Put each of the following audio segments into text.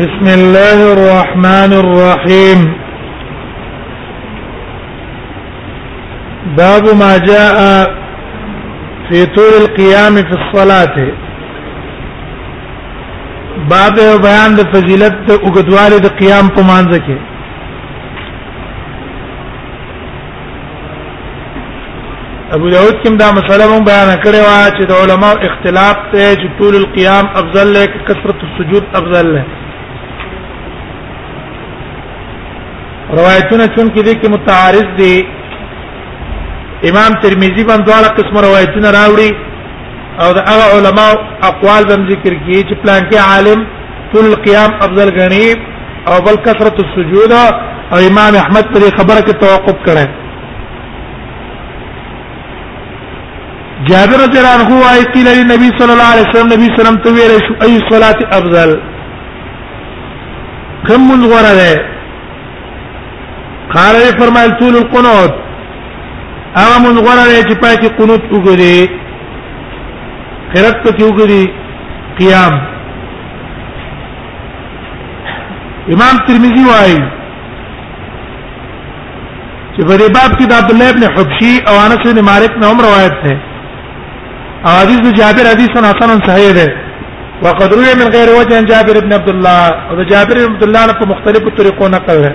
بسم الله الرحمن الرحيم باب ما جاء في طول القيام في الصلاة باب او بیان د فضیلت د اوګدوالي د قیام په مانځ کې ابو داود کوم دا مسله مون بیان کړې و چې د علماء اختلاف ته چې طول القيام افضل له کثرت السجود افضل له روایتونه چون کې دي کې متعارض دي امام ترمذی باندې دواړه قسم روایتونه راوړي او د هغه علما اقوال بم ذکر کیږي چې پلان کې عالم طول القيام افضل غني او بل کثرت السجود او امام احمد پر خبره کې توقف کړي جابر رضی الله عنه وايي قيل للنبي صلى الله عليه وسلم نبی صلی الله عليه وسلم ته ویل شو اي صلاه افضل کوم غره ده قال فرمایل طول القنوت هغه مونږ غواړو چې پای کې قنوت وګوري قرات په کې وګوري قیام امام ترمذی وايي چې په دې باب کې د عبد الله ابن حبشي او انس بن مالک نه هم روایت ده او حدیث جابر حدیث حسن صحیح ده وقد روي من غير وجه عن جابر بن عبد الله او جابر بن عبد الله په مختلفو طریقو نقل ده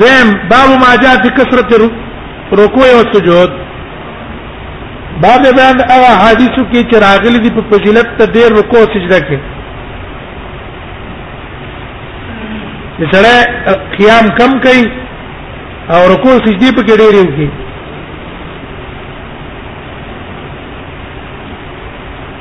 ذم باب ما جاء في كثرة الركوع والسجود باب بیان او حدیثو کې چې راغلي دي په فضیلت ته ډېر رکوع سجده کې چې سره قیام کم کوي او رکوع سجدي په کې ډېرې وکړي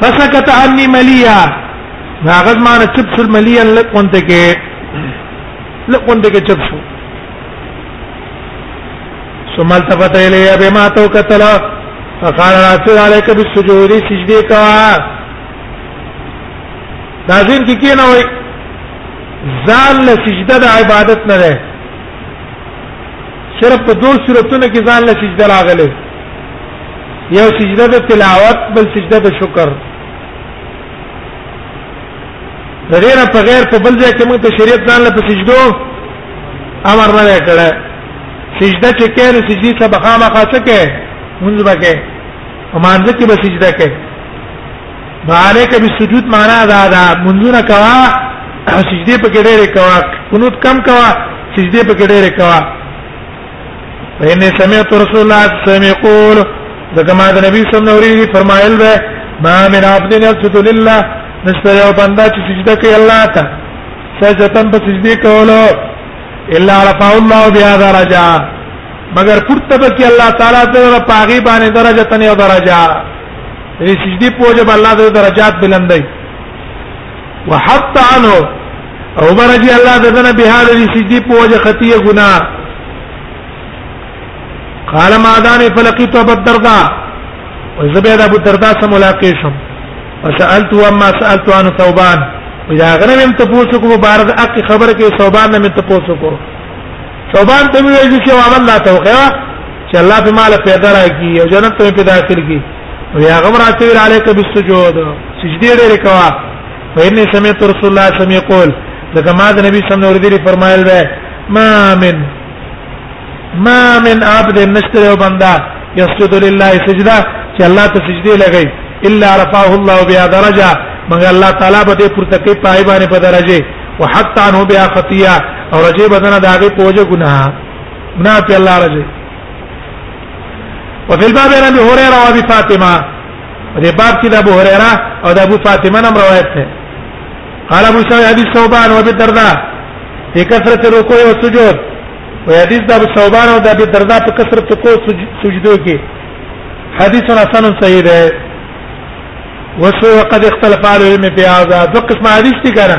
فسكت عني مليا هغه ما نه چپ شو مليا لکونته کې لکونته کې چپ شو ثم التفت الي بما تو قتل فقال راتل عليك بالسجود سجدي کا دا ځین کې کینه وای ځان له سجده د عبادت نه ده صرف په دوه صورتونو کې ځان له سجده راغله یو سجده د تلاوت بل سجده د شکر غیر په غیر په بل ځای کې موږ ته شریعت ځان له سجدو امر نه کړه سجده چې کړي سجدي سبقه ما خاصه کې منځ بکې او مانځ کې به سجده کې عليك بالسجود معنا دا دا منځونه کوا سجدي په کې ډېرې کوا قنوت کم کوا سجدي په کې ډېرې کوا فإن سمعت رسول الله صلى الله عليه وسلم يقول ځکه ما د نبی صلی الله علیه وسلم فرمایل ده ما من عبد يسجد لله نشته یو بنده چې سجده کوي الله ته سجدتن په سجدي کولو الا رفع الله بها درجه مگر پورته به کې الله تعالی ته په هغه باندې درجه تنه درجه دې سجدي په وجه الله د درجات بلندای وحط عنه او برجي الله د دنه به هغه دې سجدي په وجه خطيه ګنا قال ما داني فلقيت ابو الدرداء وزبيد ابو الدرداء سره ملاقات شم فسالت وما سالت عن ثوبان اذا غنم تبوسكو مبارز اق خبر کې ثوبان نه مې تبوسکو ثوبان ته ویل چې یو عمل لا توقع چې الله په مال پیدا راکی او جنت ته پیدا داخل کی ویا غم راته ویل علیک بالسجود سجدی ډېر کوا فإني سمعت رسول الله صلى الله عليه وسلم يقول لکه ما د نبی صلی الله علیه وسلم فرمایل ده ما من ما من عبد نشتر یو بندا یسجد لله سجدا چې الله ته سجدي لګي الا رفعه الله بها درجه مګر الله تعالی به پورته کوي پای باندې په درجه وحتى عنه بها خطيه او رجه بدنه د هغه پوجا ګناه ګناه په الله رجه وفي الباب عن ابي هريره وابي فاطمه دې باب کې د ابو هريره او د ابو فاطمه نم روایت ده قال ابو سعيد حديث ثوبان وابي الدرداء في كثرة الركوع والسجود وحديث د ابو ثوبان او د ابي الدرداء په کثرت رکوع سجدو کې حدیث حسن صحیح ده وسو قد اختلف على العلم في هذا دو قسم حدیث دي کنه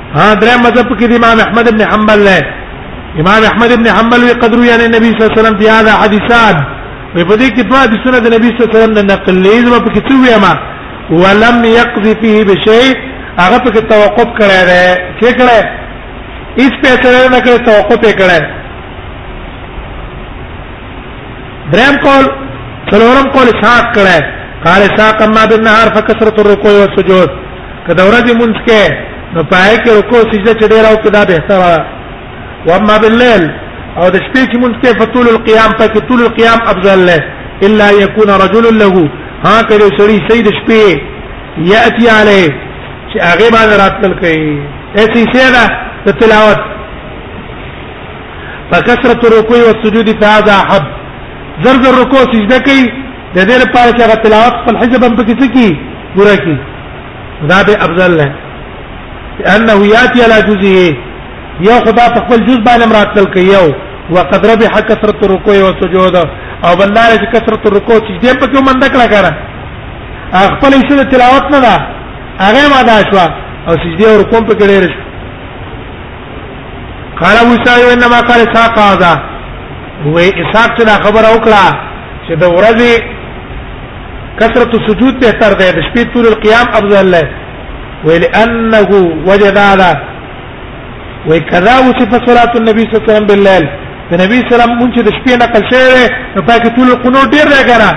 ها درې مذهب کې د امام احمد ابن حنبل له امام احمد ابن حنبل وی قدر یعنی نبی صلی الله علیه وسلم دی هغه حدیثان وی په دې کې دوه د سنت نبی صلی الله علیه وسلم د نقل لیز په کې څه ویما ولم یقضی فيه بشیء هغه په کې توقف کړی دی چې کړی اس په سره نه کړی توقف یې کړی دریم قول څلورم قول اسحاق کړی قال اسحاق ما بالنهار فكثرت الركوع والسجود که د ورځې مونږ کې نو پای کې رکوع سجده چې ډیر او کدا به تر و اما بالليل او د شپې چې مونږ کې فطول القيام پکې طول القيام افضل له الا يكون رجل له ها کړي سړي سید شپې ياتي عليه چې هغه باندې راتل کوي اسی سیدا د تلاوت فکثرت الركوع والسجود فهذا حب زر زر رکوع سجده کوي د دې لپاره چې هغه تلاوت خپل حزب هم پکې سکی ګوره کی دا به افضل نه لانه یاتی علی جزئه یو خدا په خپل جز باندې مراتل کوي یو وقد ربح كثرة الركوع والسجود او بلار چې کثرت الرکوع چې دې په کې منډه کړه کړه خپل یې تلاوت نه ده هغه ما دا شو او سجده او رکوع په کې ډېر شو قال ابو سعيد انما قال اسحاق هذا هو اسحاق چې خبر او کړه چې د ورځې کثرت السجود به تر ده د شپې طول القيام افضل له ولانه وجد هذا وکذا وصف صلاه النبي صلى الله عليه وسلم بالليل د نبی سلام مونږ چې د شپې نقل شوی نو پاکه طول القنوت ډیر دی کنه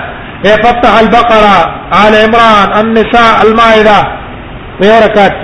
اے فتح البقره آل عمران النساء المائده ويركات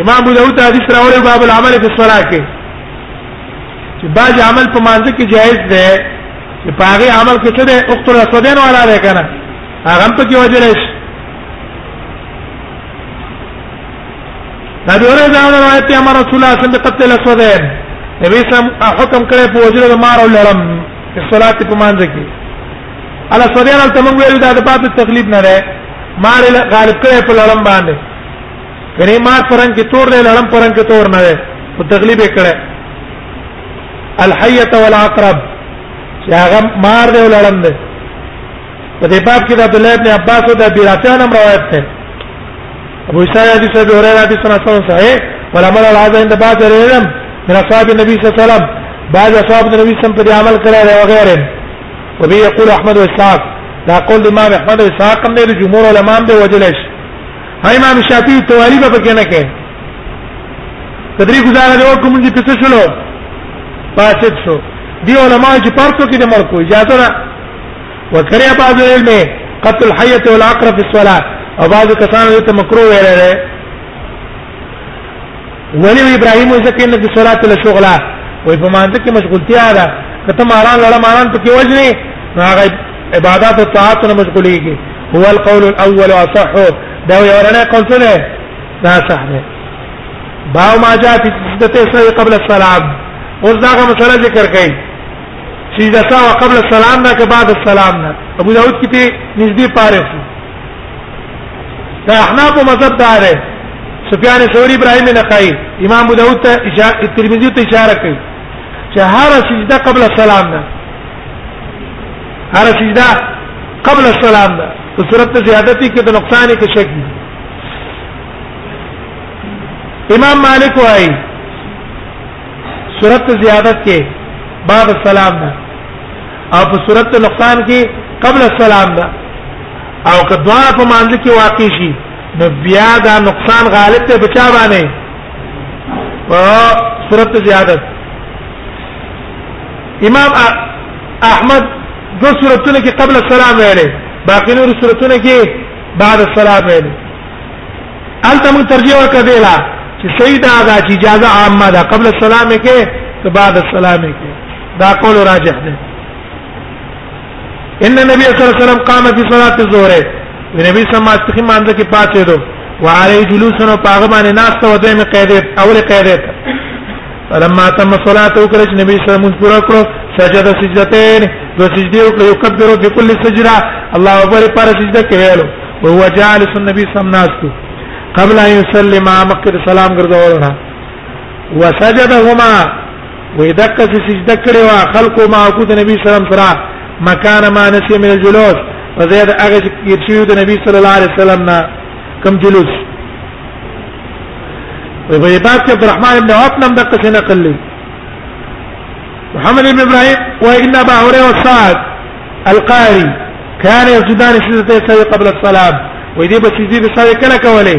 امام ابو داود حدیث راوړی باب العمل فی الصلاه کې چې باج عمل په مانځ کې جایز دی چې پاغي عمل کې څه دی اختر اسودین والا دی کنه هغه په کې وجل شي نبی ورته دا روایت یې امر رسول الله صلی الله علیه وسلم قتل اسودین نبی سم حکم کړی په وجل د مار او لړم په صلات په مانځ کې الا سودین تل موږ ویل دا د پاتې تکلیف نه ده مار غالب کړی په لړم باندې کنه ما پرنګ کې تور دی لړم پرنګ کې تور نه دی او تغلیب کړي الحیه والعقرب چې هغه مار دی لړم دی په دې باب کې د عبد الله ابن عباس او د ابي رافع نوم روایت ده ابو اسحاق حدیث ابي هريره حدیث سنن صحیح ولعمل العاده عند بعض العلم من اصحاب النبي صلى الله عليه وسلم بعض اصحاب النبي صلى الله عليه وسلم په عمل کړی دی وغيره وبه يقول احمد واسحاق دا قول امام احمد واسحاق هم دی جمهور علما هم دی وجلش امام شافعي توالي به پکې نه کوي کدرې گزاره دی وکړو مونږ پڅ شلو فاسد شو دی علماء چې پرتو کې د مړ کو اجازه ده وکړیا بعض علم قتل الحیه والعقرب في الصلاه او بعض کسان ته مکروه ویل ولی ابراهيم ځکه نه د صلات له شغله وای په مانځ کې مشغولتیا ده کته ماران لړ ماران په کې وجني هغه عبادت او طاعت نه مشغولېږي هو القول الاول اصح دا یو رنه قول څه ده دا صح ده باو ما جاء في سجدته قبل السلام اوس دا کوم مسله ذکر کړي سجدته قبل السلام نه که بعد السلام نه ابو داود کې نږدې پاره دا احناف مذهب دا دی سفیان ثوری ابراهیم نخعی امام ابو داود ته اشاره ترمذی ته اشاره کوي چې هر سجده قبل السلام ده هر سجده قبل السلام ده تو صورت ته زیادتی کې د نقصان کې شک دي امام مالک وايي صورت زیادت کې بعد السلام ده او په صورت نقصان کې قبل السلام ده او که دواړه په مانځ کې واقع شي نو بیا دا نقصان غالب ته بچا باندې په صورت زیادت امام احمد دو صورتونه کې قبل السلام ویلې باقی نور صورتونه کې بعد السلام ویلې البته موږ ترجیح وکړه چې سیدا دا چې اجازه عامه ده قبل السلام کې بعد السلام کې دا قول راجح ده ان النبي صلی الله علیه وسلم قام فی صلاه الظهر نبی صلی الله علیه وسلم باندې کې پاتې دو وعلي جلوس نو پاغه باندې ناس ته ودې مې قیدت اول قیدت فلما تم صلاته وکړه نبی صلی الله علیه وسلم پورا کړو سجده سجدتين دو سجدي وکړو يكبر في كل سجده الله اکبر پر سجده کې ویلو وهو جالس النبي صلی الله علیه وسلم قبل ان يسلم مکه سلام ګرځولنا وسجدهما وې دغه څه سجده کړې وا خلکو ما کو د نبی صلی الله علیه وسلم مکان ما نسی من الجلوس فزید هغه چې د نبی صلی الله علیه وسلم نه کم جلوس وې په باب کې عبدالرحمن ابن عوف نم دغه څه نقل لې محمد ابن ابراهيم وان ابا هريره وسعد القاري كان يسجدان سجدتين قبل السلام وې دې په سجدي به سره کله کولې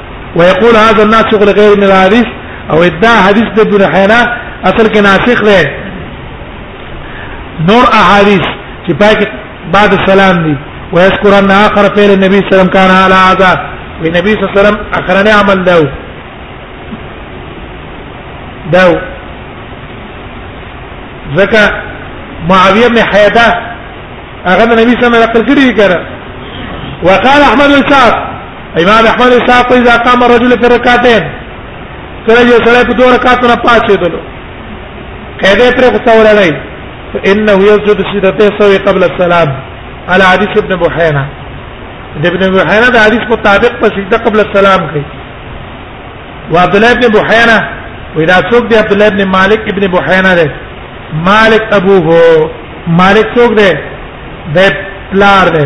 ويقول هذا الناسخ لغير من الحديث او ادعى حديث د ابن حينا اصل کې ناسخ دی نور احاديث چې پاک بعد السلام دي ويذكر ان اخر فعل النبي صلى الله عليه وسلم كان على هذا والنبي صلى الله عليه وسلم اخرني عمل داو داو ځکه معاويه بن حيده هغه النبي صلى الله عليه وسلم نقل کړی کړه وقال احمد الشاف امام احمد صاحب په ځا قام رجل پر رکعتين کله یو سره په دوه رکعاتو نه پاتې دلو قاعده پر کو تور نه انه يسجد سجدته سوي قبل السلام على حديث ابن بحينا ابن بحينا د حدیث مطابق په سجده قبل السلام کوي وعبد الله ابن بحينا واذا څوک دی عبد الله ابن مالک ابن بحينا دی مالک ابوه مالک څوک دی د پلار دی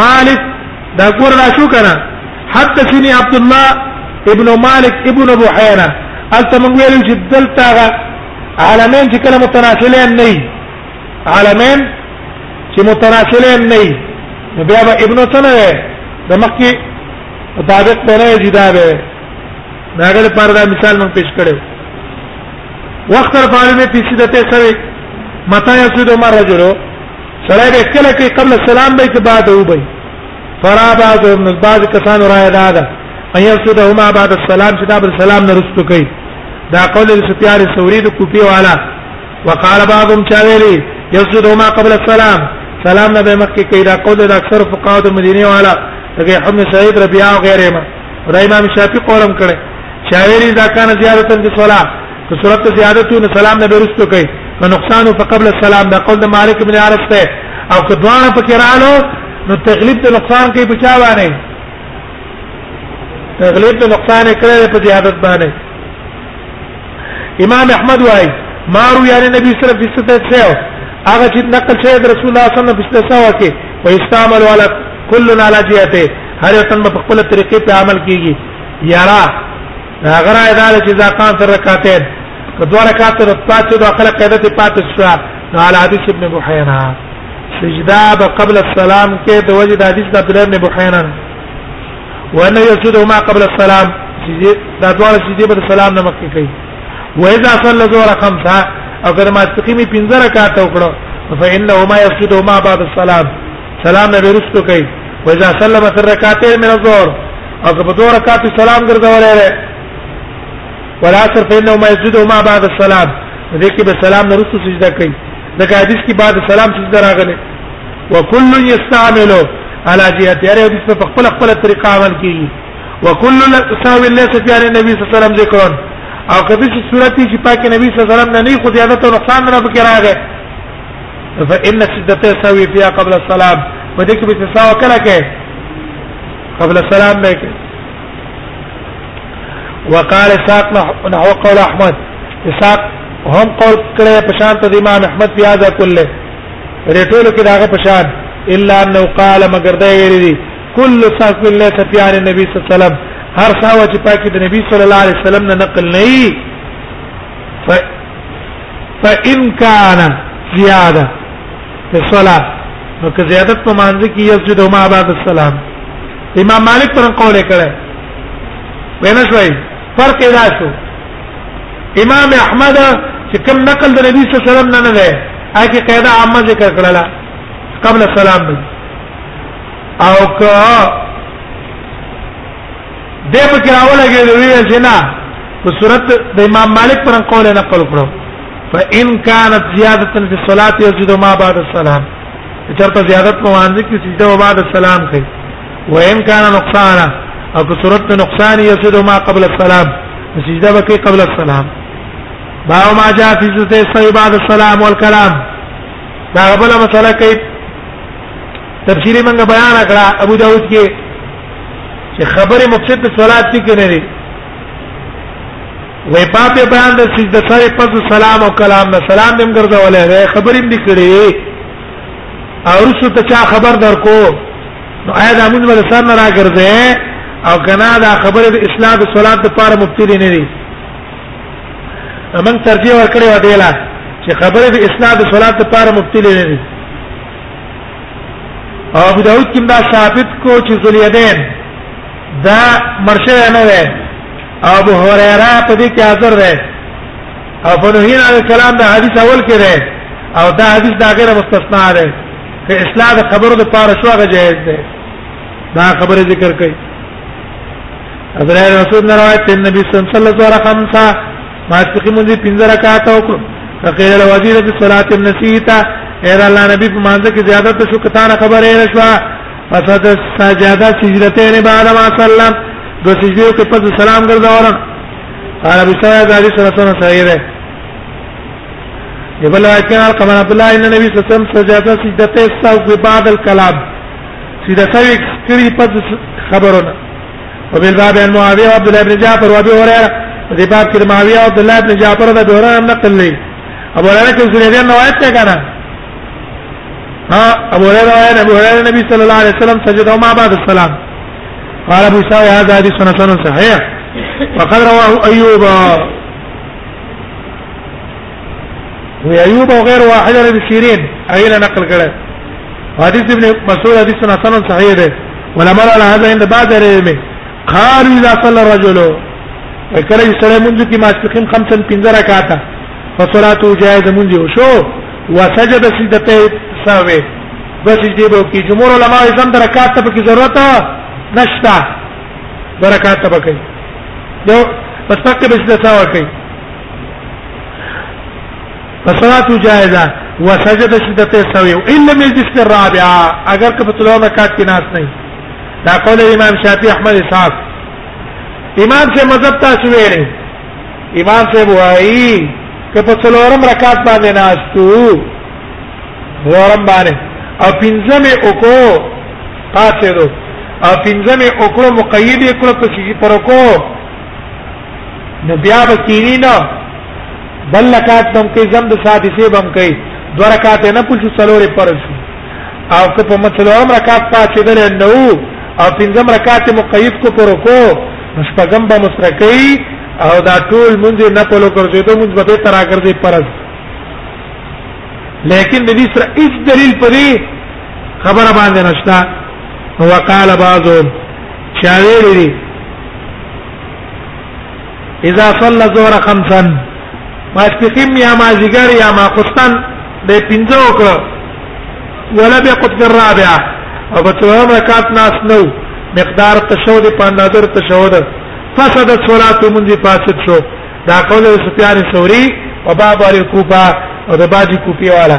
مالک دا ګور را شو کنه حدثني عبد الله ابن مالك ابن بحيره الته موږ ویل چې دلته عالمین چې کله متناسلین نه وي عالمین چې متناسلین نه وي نو بیا به ابن سنه د مکه مطابق بنه جدا به داګه پر دا مثال موږ پیش کړو وقت الفاعل میں پیچیدہ تے سوی متا یسود ما رجلو سره به کله کې قبل السلام به کې بعد او به فرا بعض ابن بعض کسان را ادا ده ان يسودهما بعد السلام چې دا بل سلام نه رسټو کوي دا قول سفیان الثوری د کوفی والا وقال بعضهم چاویلی يسودهما قبل السلام سلام نه به مخکې کوي دا قول د اکثر فقهاء د مدینه والا دغه حم سعید ربیعه او غیره ما دا امام شافعی قولم کړي شاعری دا کان زیارتن د صلاه په صورت زیادت نو سلام نه برستو کوي نو نقصان فقبل السلام دا قول د مالک بن انس ته او کدوانه پکې رالو نو تغلیب د نقصان کوي په چا باندې تغلیب د نقصان کړي په زیادت باندې امام احمد وايي ما رو یعنی نبی صلی الله علیه وسلم څخه څه هغه چې نقل شوی د رسول الله صلی الله علیه وسلم څخه وکي او استعمال ولا کلنا علی جهته هر یو تن په خپل طریقې په عمل کیږي یارا هغه راي دا چې اذا كان في ركعتين کدو رکعات ته پاتې د اخر قاعده ته پاتې شو نو علي حدیث ابن بحینا سجدا قبل السلام کې د وجه د حدیث د عبد الله ابن بحینا وانه يسجد ما قبل السلام دا ډول سجدي پر سلام نه مخکې کوي واذا صلى ظهر خمسه او کله ما تقیمي 15 رکعات وکړو فانه ما يسجد ما بعد السلام سلام نه ورستو کوي وإذا سلم في الركعتين من الظهر او په دوه رکعات سلام ګرځولای دی والعصر فإنه ما يسجده ما بعد السلام دې کې به سلام نه ورستو سجده کوي لکه حدیث کې بعد سلام سجده راغله وكل يستعمله على جهه یاره حدیث په خپل خپل طریقه عمل کوي وكل ساوي ليس في عن النبي صلى الله عليه وسلم ذکر او کدي صورت چې پاک نبی صلی الله علیه وسلم نه نه خو زیادت او نقصان نه پکې راغی فإن سجدته سوي فيها قبل السلام په دې کې به تساو کړه کې قبل السلام به کې وقال ساق نحو قول احمد ساق هم قول کړه په شان ته امام احمد بیا ذا کله ریټول کې داغه په شان الا انه قال مگر دا ویری دي كل ساق الله تبيان النبي صلى الله عليه وسلم هر ساوه چې پاکي د نبی صلی الله علیه وسلم نه نقل نه فإن كان زيادة في الصلاة نو که زیادت په مانځ کې یسجد ما بعد السلام امام مالک پر قول کړه وینا شوي فرق ادا شو امام احمد چې کوم نقل د نبی صلی الله علیه وسلم نه نه ده هغه قاعده عامه ذکر کړل قبل السلام او که دې په کې راولګې دی ویل چې نه په صورت د امام مالک پر قول نه نقل کړو فإن كانت زيادة في الصلاة يسجد ما بعد السلام چرته زیادت په وانځ کې سجده او بعد السلام کوي وإن كان نقصانا او په صورت نقصان يسجد ما قبل السلام سجده وکي قبل السلام باو ما جاء في سجده صحيح بعد السلام والكلام دا بل مسله کوي تفسیری منګه بیان کړه ابو داود کې چې خبره مقصد د صلات دي کنه لري وې باب بیان د سجده سره پس سلام او کلام نه سلام دم ګرځولې وې خبرې دې کړې او رسو ته چا خبر درکو نو آیا دا موږ ول سن را ګرځې او کنا دا خبره د اسلام د صلات لپاره مبتدی نه دي امن ترجیح ورکړې و دیلا چې خبره د اسلام د صلات لپاره مبتدی نه دي او ابو داود کې دا ثابت کو چې ذلیدین دا مرشه نه ده ابو هريره په دې کې حاضر ده او په نهین علی السلام دا حدیث اول کې ده او دا حدیث دا غیر مستثنا ده چې اصلاح د خبرو د پاره شو هغه جهیز ده دا خبره ذکر کړي حضرت رسول الله روایت النبي صلی الله علیه وسلم خمسه ماسخي مونږ پنځه رکعات وکړو فقيل الوزير في صلاه النسيت ایر الله نبی په مانځ کې زیادت شو کتان خبره یې شو فسد سجاده سجدتين بعد ما سلم دو سجدو کې پس سلام ګرځاوره قال ابي سعيد عليه الصلاه والسلام صحيح ده يبل لكن قال عبد الله ان النبي صلى الله عليه وسلم سجاده سجدتين استوى بعد الكلام سجده سوي کړي پس خبرونه وبالباب عن معاويه وعبد الله بن جعفر وابي هريره دې باب کې معاويه او عبد الله بن جعفر د دوره نقل لري ابو هريره کې سورې دې روایت ته کړه ها ابو هريره روایت ابو هريره نبی صلی الله علیه وسلم سجد او ما بعد السلام قال ابو سعيد هذا حديث حسن صحيح وقد رواه ايوب وی ایوب او غیر واحد ابن سیرین ایله نقل کړه حدیث ابن مسعود حدیث حسن صحیح ده ولمر على هذا عند بعض العلم قال اذا صلى الرجل کله چې سره مونږ کې ماسپخین خمسن پنځه رکعاته فصلاته جائز مونږ شو وسجد سجدته ساوي بس دې به کې جمهور علما یې څنګه رکعات ته کې ضرورت نشتا برکات ته بکې نو پس پکې به څه څه وکړي فصلات جائزه وسجد سجدته سوي ان لم يجلس في الرابعه اگر که په تلو رکعت کې ناس نه دا قول امام شافعي احمد اسحاق امام سے مذهب تاسو ویلې امام سے وایي که په څلورم رکعت باندې ناشتو ورم باندې او پنځمه وکړو پاتې دو او پنځمه وکړو مقید کړو په سجدي پر وکړو نو بیا به کینی نه بل لکات بم کې زم د سادسه بم کې دوه رکعات نه پوښو څلورې فرض شو او که په مڅلورم رکعات پاتې دل نو او پنځم رکعات مقید کو پر کو شپږم به مسرکې او دا ټول مونږ نه په لوکر زیدو مونږ به تر اگر دې فرض لیکن د دې سره هیڅ دلیل پرې خبره باندې نشته وقال بعضهم شاویری اذا صلى الظهر خمسا ماسپخیم یا مازیګر یا ماخستان د پنځو وکړه ولا بيقت في الرابعه او په څلورم رکعت ناس نو مقدار تشهود په اندازه تشهود فسد صلات منځي فاسد شو دا قول سفیان ثوری او باب الکوفه او د باجی کوفی والا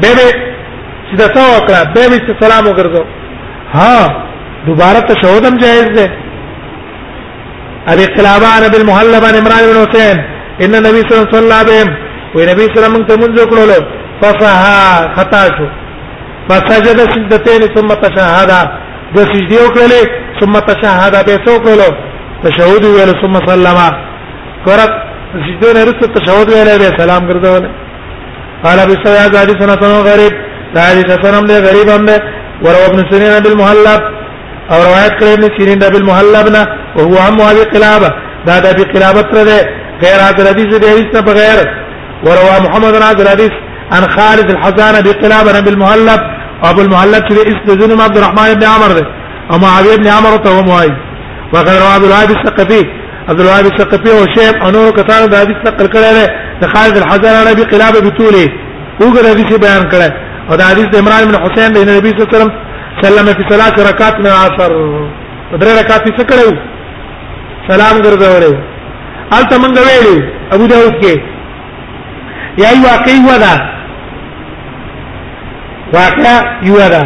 به به چې دا څو کړه به به چې سلام وګرځو ها دوباره تشهود هم جائز ده ابي قلابان بالمهلب عن عمران بن حسين ان النبي صلى الله عليه وسلم ونبي صلى الله عليه وسلم تمنځ کړل فصحا خطا شو فسجد سجدتين ثم تشهد د سجدي وکړلې ثم تشهد به څو کړلو تشهود ویل ثم سلم کرت سجده نه رسته تشهود ویل به سلام ګرځول قال ابي سعيد حديث حسن غريب دا حديث حسن هم غريب هم وروى ابن سيرين بالمهلب او روایت کړی ابن سيرين بالمهلب نه او هو عم ابي قلابه دا د ابي قلابه تر ده غیر هذا الحديث دې حدیث نه بغیر وروى محمد بن عبد الحديث عن خالد الحسان ابي قلابه بالمهلب ابو المهلب چې اسم ذن عبد الرحمن بن عمر ده او معاويه بن عمر ته هم وايي وقد روى ابو الهاب الثقفي عبد الوهاب الثقفي او شیخ انور کثار د حدیث نقل کړی دی د خالد الحجر عربي قلاب بتوله وګر حدیث بیان کړی او د حدیث عمران بن حسین د نبی صلی الله علیه وسلم سلم فی ثلاث رکعات من عصر درې رکعات څه کړو سلام ګرځولې الته مونږ ویلو ابو داود کې یا واقعي ودا واقعا یودا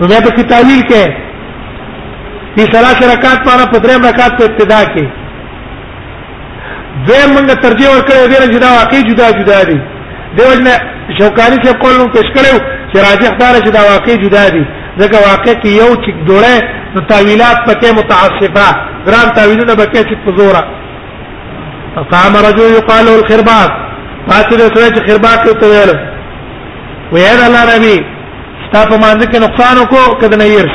نو بیا په تعویل کې دې ثلاث رکعات پر پدریم رکعات په ابتدا کې زه موږ ترجیح ورکړې دې چې دا واقعي جدا جدا دي دیو جن شوکانی چې قول نو پیش کړو چې راجح دار چې دا واقعي جدا دي ځکه واقع کې یو چې ډوړې نو تعویلات پکې متعصفه ګران تعویلونه پکې چې پزورا فقام رجل يقال له الخرباق پاتې د سره چې خرباق ته ویل ویل الله نبی ستا په مانځ کې نقصان وکړو کده نه یې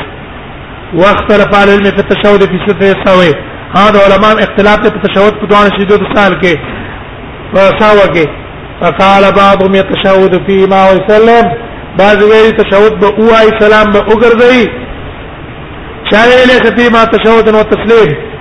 واختلف على العلم في التشهد في ستة سوي هذا علماء اختلاف في التشهد په دوه شیدو د سال کې فساوه کې فقال بعضهم يتشهد فيما ويسلم بعض غیر تشهد به او ای سلام به وګرځي چا ویلې چې فيما تشهد او تسلیم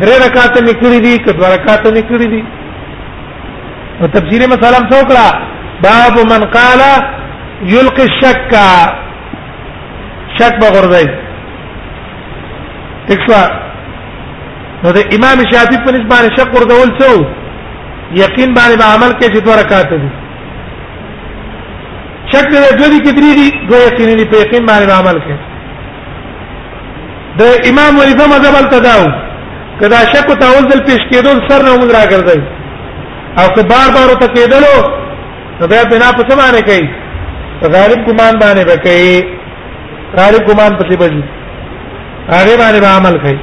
درې رکعات مې کړې دي که دوه رکعات مې کړې دي نو تفسیری مسله هم څوکړه باب من قال يلقي الشك شک به غورځي تکوا نو د امام شافعي په نسبت باندې شک ورځول څو یقین باندې به عمل کې چې دوه رکعات دي شک دې دوی کې درې دي دوه یقین دي په یقین باندې عمل کې د امام وریفه مذهب التداو کدا شک ته اول دل پیش کېدو سر نه عمر راګرځي او که بار بار ته کېدلو نو بیا بنا په څه باندې کوي غالب ګمان باندې وکړي غالب ګمان پسې بځي هغه باندې به عمل کوي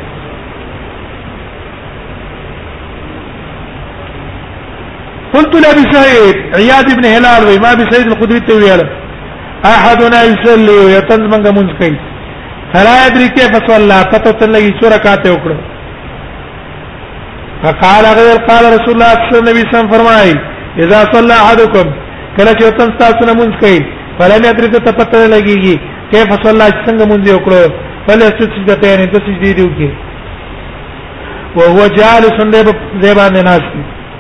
قلت لابي سعيد عياد بن هلال وما بسعيد الخدري تويله احدنا يصلي ويتن منګه مونږ کوي فلا يدري كيف صلى پته تل لګي څو رکعات وکړو فقال غير قال رسول الله صلى الله عليه وسلم فرمای اذا صلى احدكم کله چې تن تاسو نه مونږ کوي فلا يدري ته پته لګيږي كيف صلى څنګه مونږ وکړو فلا سجدتين د سجدي دی وکړي وهو جالس دی په ځای باندې ناشته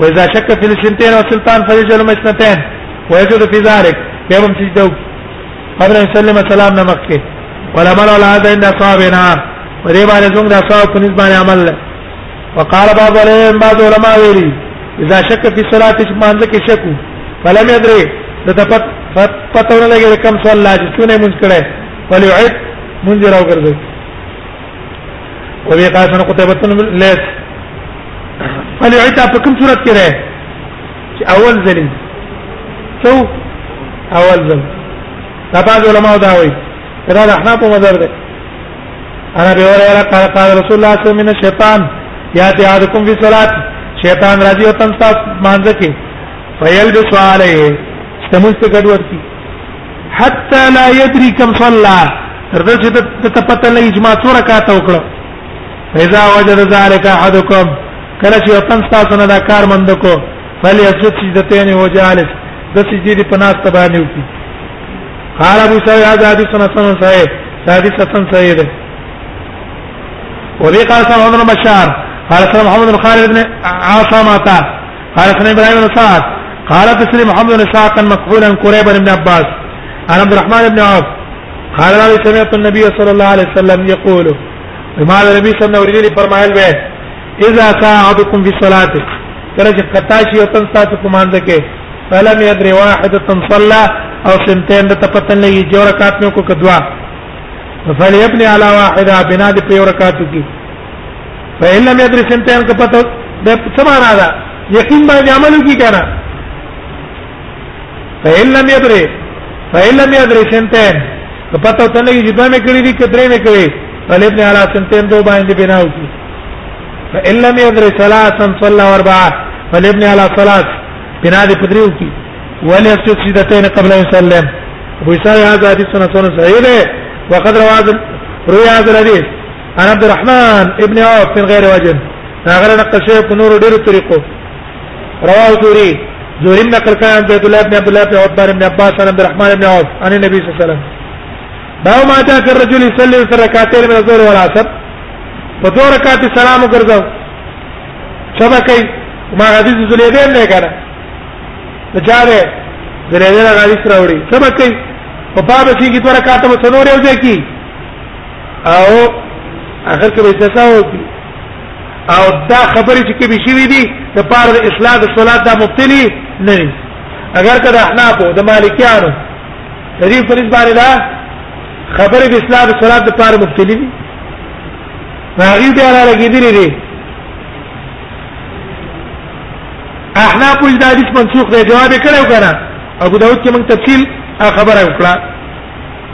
واذا شك في السنتين والسلطان فيجعل مسنتين ويجد في ذلك بیا هم سجده وکړي قبل ان سلم سلام نه مخکې ولا مل ولا هذا ان اصحابنا په دې باندې څنګه د اصحاب په نسبت باندې عمل لري وقال بعض العلماء بعض علماء ویلي اذا شك في صلاه شمانځ کې شک فلم يدري د تپت پتو نه لګي کم صلی الله چې څونه مونږ کړه وليعد مونږ راو ګرځي وبه قال سنه قتيبة بن ليث قال عيسى په کوم صورت کې راځي چې اول ځل څو اول ځل دا بعض علماء دا وایي دا د احناف په مذهب ده انا به وره قال قال رسول الله صلی الله علیه وسلم من الشیطان یاتی عادکم فی صلات شیطان راځي او تنسا مانځ کې فیلبس علیه استموس ته ګډ ورکی حتى لا يدري كم صلى تر دې چې د پته لې اجماع څو رکعات وکړه فإذا وجد ذلك أحدكم کله چې وطن تاسو نه دا کار مند کو فل یسجد سجدتين وجالس د سجدي په ناس ته باندې وکي قال ابو سعيد هذا حديث حسن صحيح حديث حسن صحيح ده وذي قال سمع بن بشار قال سمع محمد بن خالد بن عاصمة قال حدثنا ابراهيم بن سعد قال حدثني محمد بن اسحاق مكحولا قريبا بن عباس عن عبد الرحمن بن عوف قال لا سمعت النبي صلى الله عليه وسلم يقول بما النبي صلى الله عليه وسلم فرمایل به اذا ساعدكم في الصلاه کله چې کتا شي او تن تاسو کوماند کې فلم يدري واحده صلى او سنتين د تپتن لګي جو رکعات مې کو کدوا فليبني على واحده بنا د په رکعاتو کې په علم یې درې سنتان کې پته د سمانا دا یقین باندې عمل کی کنه په علم یې درې په علم یې درې سنتان په پته ته نه یې جدا مې کړې دي کترې مې کړې په لبن علا سنتان دوه باندې بنا وکړي په علم یې درې ثلاثن صلی الله اربعه په لبن علا ثلاث بنا دې پدریو کی ولې اسجد سجدتين قبل ان يسلم ابو اسحاق هذا حديث سنه صحيح وقد رواه روي هذا الحديث انا عبد الرحمن ابن عوف من غير وجه هغه نقل شوی په نورو ډیرو طریقو رواه زوري زوري نقل کړه عن عبد الله بن عبد الله بن عتبه بن عباس عن عبد الرحمن بن عوف عن النبي صلى الله عليه وسلم باو ما جاء في الرجل يصلي في ركعتين من الظهر والعصر په دوه رکعات سلام وګرځاو سبا کوي ما حدیث زلیدین نه کړه ته چا ده زلیدین حدیث راوړي سبا کوي په پابه کې دوه رکعات مو څنور یو ځای کی او اخر کې به جزا وکړي او دا خبرې چې کبي شوې دي د پاره د اصلاح د صلات دا مبتلي نه دي اگر کله احناف او د مالکیانو د دې په نسبت باندې دا خبرې د اصلاح د صلات د پاره مبتلي دي هغه بیا را لګیدلې دي احناف د حدیث منسوخ دی جواب یې کړو کنه ابو داود کې موږ تفصیل خبره وکړه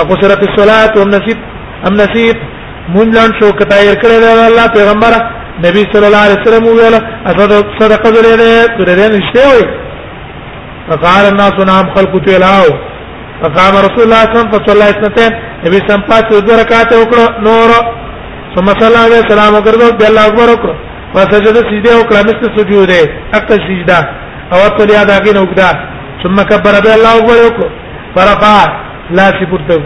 اقصرت الصلاه والنسيب ام نسيب مون لان شو کتا ير کړه ده الله پیغمبر نبی صلی الله علیه وسلم ویل اسد صدقه درې ده درې ده نشته وي فقال الناس نام خلق تلاو فقام رسول الله صلی الله علیه وسلم فصلى اثنتين نبی سم پات دو رکعات وکړه نور ثم صلى الله عليه وسلم وګرځو د الله اکبر وکړه فسجد سجده وکړه مثل سجوده اکته سجده او اتلیا داګه نوګدا ثم كبر به الله اکبر وکړه فرفع لا شي پورته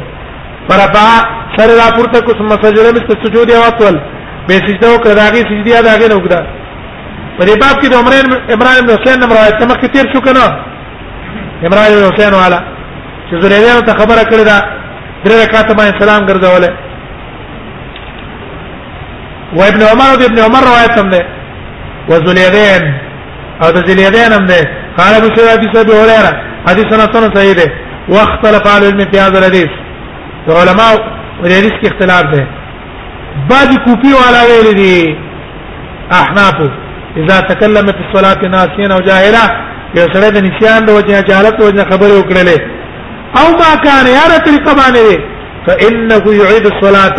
فرفع سره لا پورته کو ثم سجد مثل سجود او اطول به سجده او کراغي سجدي دا غنه وکړه په دې باب کې د عمران عمران بن حسین نمبر آیت مخ کې تیر شو کنه عمران بن حسین والا چې زریدانو ته خبره کړې ده درې رکعات باندې سلام ګرځولې وابن عمر وابن عمر روایت هم ده وزلیدان او د ذلیدین هم ده قال ابو سعید ابي سعید هريره حدیث سنتون صحیح ده واختلف اهل العلم في هذا الحديث علماء د حدیث کې اختلاف ده بعض کوپی والا ویل دي احناف اذا تكلم في الصلاه ناسيا او جاهلا یو سره د نسيان د وجه جهالت د وجه خبره وکړلې او ما كان يا رتل قبانه فانه يعيد الصلاه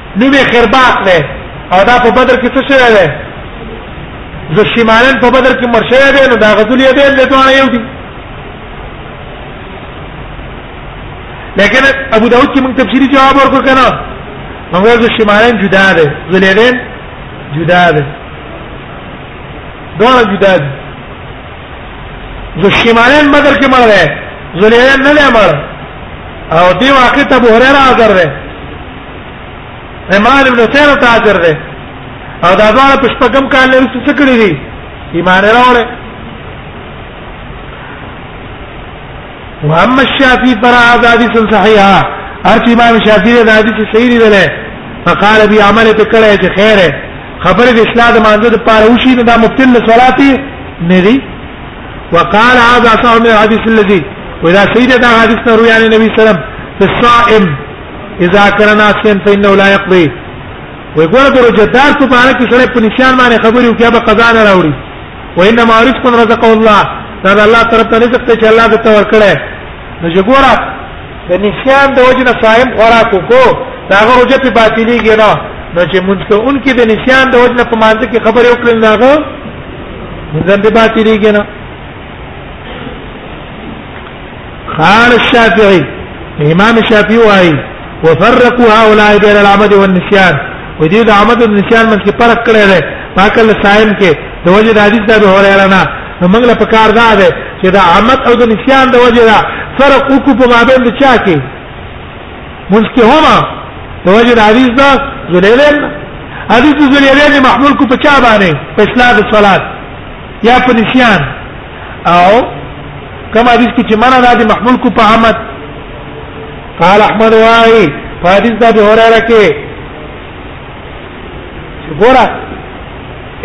نوم یې خرباق دی او دا په بدر کې څه شوی دی زه شمالن په بدر کې مر شوی دی نو دا غزل یې دی له دوه یو دی لیکن ابو داود کې موږ تفصیلی جواب ورکړ کنه موږ زه شمالن جدا دی زلیدین جدا دی دوه جدا دي زه شمالن بدر کې مر دی زلیدین نه مر او دی واقع ته بوهره راځره عمران ابن حسین تاجر دی او دا ډول په شپږم کال لري څه کړی دی ایمان راوړل واما الشافعي پر حدیث صحیحه هر چې امام شافعي دا حدیث صحیح دی له فقال بي عمل ته کړه چې خیره خبره د اسلام د مانزه د پاره وشي دا مبتل صلاتي نه دی وقال هذا صاحب الحديث الذي واذا سيد دا حدیث روي عن النبي صلى الله عليه وسلم في الصائم اذا كان ناسيا فانه لا يقضي وي ګوره د رجدار په اړه کې سره په نشان باندې خبرې وکیا به قضا نه راوړي وانما رزق رزق الله دا الله طرف ته رزق ته چې الله د تور کړه نو چې ګوره د نشان د وجنه صائم خوراک کو دا هغه رجه په باطلېږي نه نو چې مونږ ته اونکي د نشان د وجنه په مانځ کې خبرې وکړل نه هغه مونږ د باطلېږي نه قال الشافعي امام الشافعي وايي وفرقوا هؤلاء بين العمد والنسيان ودي د عمد والنسيان من کې فرق کړی دی پاکل صائم کې د وجه د حدیث د هريره نه موږ له پکار دا ده چې د عمد او د نسيان د وجه دا فرق وکړو په مابین د چا کې مونږ کې هما د وجه د حدیث دا زلیلین حدیث زلیلین محمول کو په چا باندې په اسلام الصلاه یا په نسیان او کما حدیث کې چې معنا دا دی محمول کو په عمد قال احمد واي په حدیث دا به هرره کې ګورا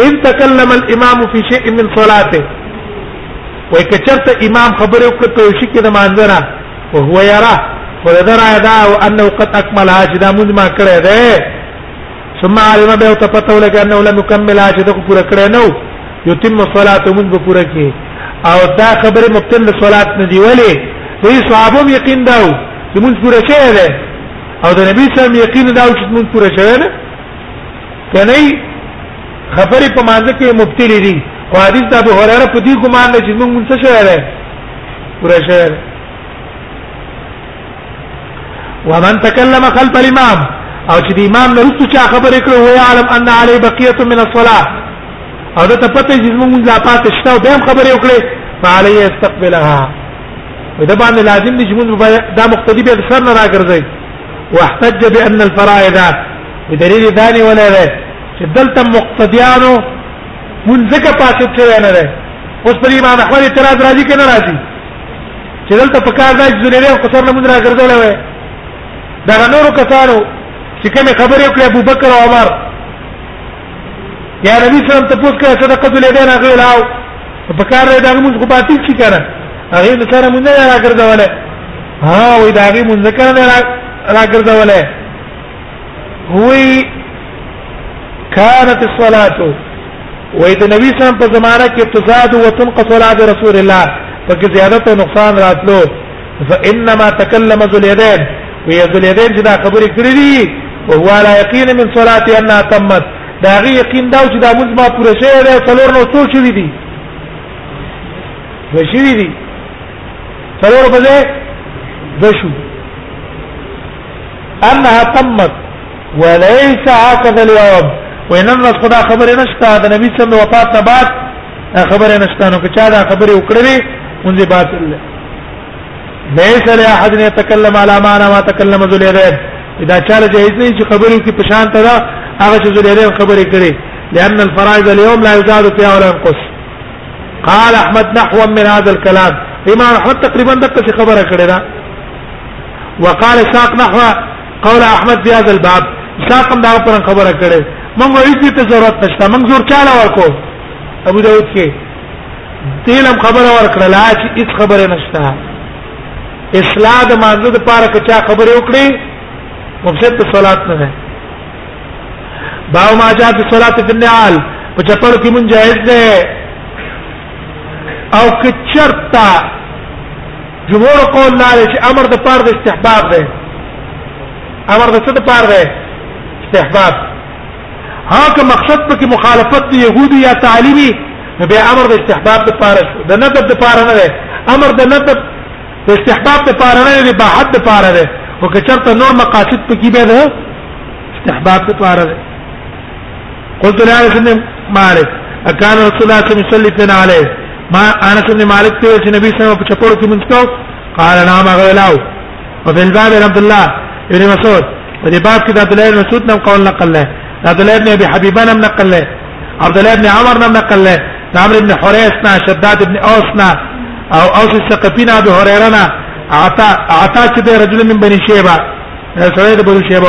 ان تکلم الامام فی شیء من صلاته وای کچرت امام خبره وکړه په شي کې د مانځره او هو یرا ولدر ادا او انه قد اكمل هاج دا مونږ ما کړه ده ثم علم به تفتو لك انه لم يكمل عاشته پورا کړه نو يتم صلاته من پورا کې او دا خبره مبتل صلات نه دی ولی وی صحابه یقین داو چې مونږ پورا شوه ده او د نبی صلی الله علیه وسلم یقین داو چې مونږ پورا شوه ده کنه خبره په مانځ کې مبتل دي او حدیث د ابو هريره په دې ګمان نه چې مونږ څه شوه ده پورا شوه ومن تكلم خلف الامام او چې د امام نه رسو چا خبرې کړو وی عالم ان علی بقیه من الصلاه او دا ته پته چې موږ لا پاتې شته او به خبرې وکړي فعلی استقبلها ودا باندې لازم دي چې موږ دا مقتدی به سر نه راګرځي واحتج بان الفرائض بدلیل ثاني ولا ده چې دلته مقتدیانو مونږه پاتې شوی نه ده اوس پر امام احمد اعتراض راځي کنه راځي چې دلته په کار دای چې لري قصر نه مونږ راګرځول وای دا نور کسانو چې کوم خبرې وکړې ابو بکر او عمر یا نبی صلی الله علیه وسلم ته پوښتنه کړه صدقه دې نه غوړاو په کار دای دا مونږ خو باطل شي کړه هغه د سره مونږ نه راګرځول ها وای دا هغه مونږ کړه نه راګرځول وی كانت الصلاه وې د نبی سم په زمانہ کې تزاد او تنقص ولا د رسول الله پکې زیادت او نقصان راتلو فانما تكلم ذو اليدين وی ذو اليدين چې دا خبرې کړې دي او هو لا یقین من صلاه انها تمت دا غي یقین دا چې دا موږ ما پوره شوی دی څلور نو څو شوی دي وشوی دي څلور په ځای وشو انها تمت وليس هكذا اليوم وانن خدا خبر نشتا د نبی صلی الله وفات نه بعد خبر نشتا نو که چا دا خبر وکړي مونږه باطل له ليس لاحد يتكلم على ما انا ما تكلم ذو اليدين اذا چاله جهیز نه چې خبرو کې پشان ته دا هغه چې ذو اليدين خبرې کړي لان الفرائض اليوم لا يزاد فيها ولا ينقص قال احمد نحو من هذا الكلام امام احمد تقريبا دغه خبره کړې ده وقال ساق نحو قول احمد في هذا الباب ساق دا پر خبره کړي موږ هیڅ ته ضرورت نشته موږ زور چاله ورکو ابو داود کې دلم خبره ورکړه لا چې هیڅ خبره نشته اصلاح د مانزه د پاره کچا خبره وکړي مفسد ته صلات نه ده باو ما جاء في صلاه في النعال په چپل کې مونږ جائز ده او کچرتا جمهور قول لا چې امر د پاره د استحباب دی امر د څه د پاره دی استحباب هغه مقصد پکې مخالفت دی يهودي یا تعلیمي به امر د استحباب د پاره د ندب د پاره نه دی امر د ندب د استحباب د پاره نه دی به حد د پاره دی او که چرته نور مقاصد پکې به ده استحباب د پاره دی قلت لانس بن مالك اكان رسول الله صلى الله عليه وسلم يصلي بين عليه ما انس بن مالك ته چې نبی صلی الله عليه وسلم په چپړو کې منځ کو قال نعم غلاو وفي الباب عبد الله ابن مسعود ودي باب کې عبد الله بن مسعود نم قول نقل له عبد الله بن ابي حبيبه نم نقل له عبد الله بن عمر نم نقل له عمرو بن حريث نا شداد بن اوس نا او اوس الثقفي نا ابي هريره نا عطا عطا چې رجل من بني شيبه سره د بني شيبه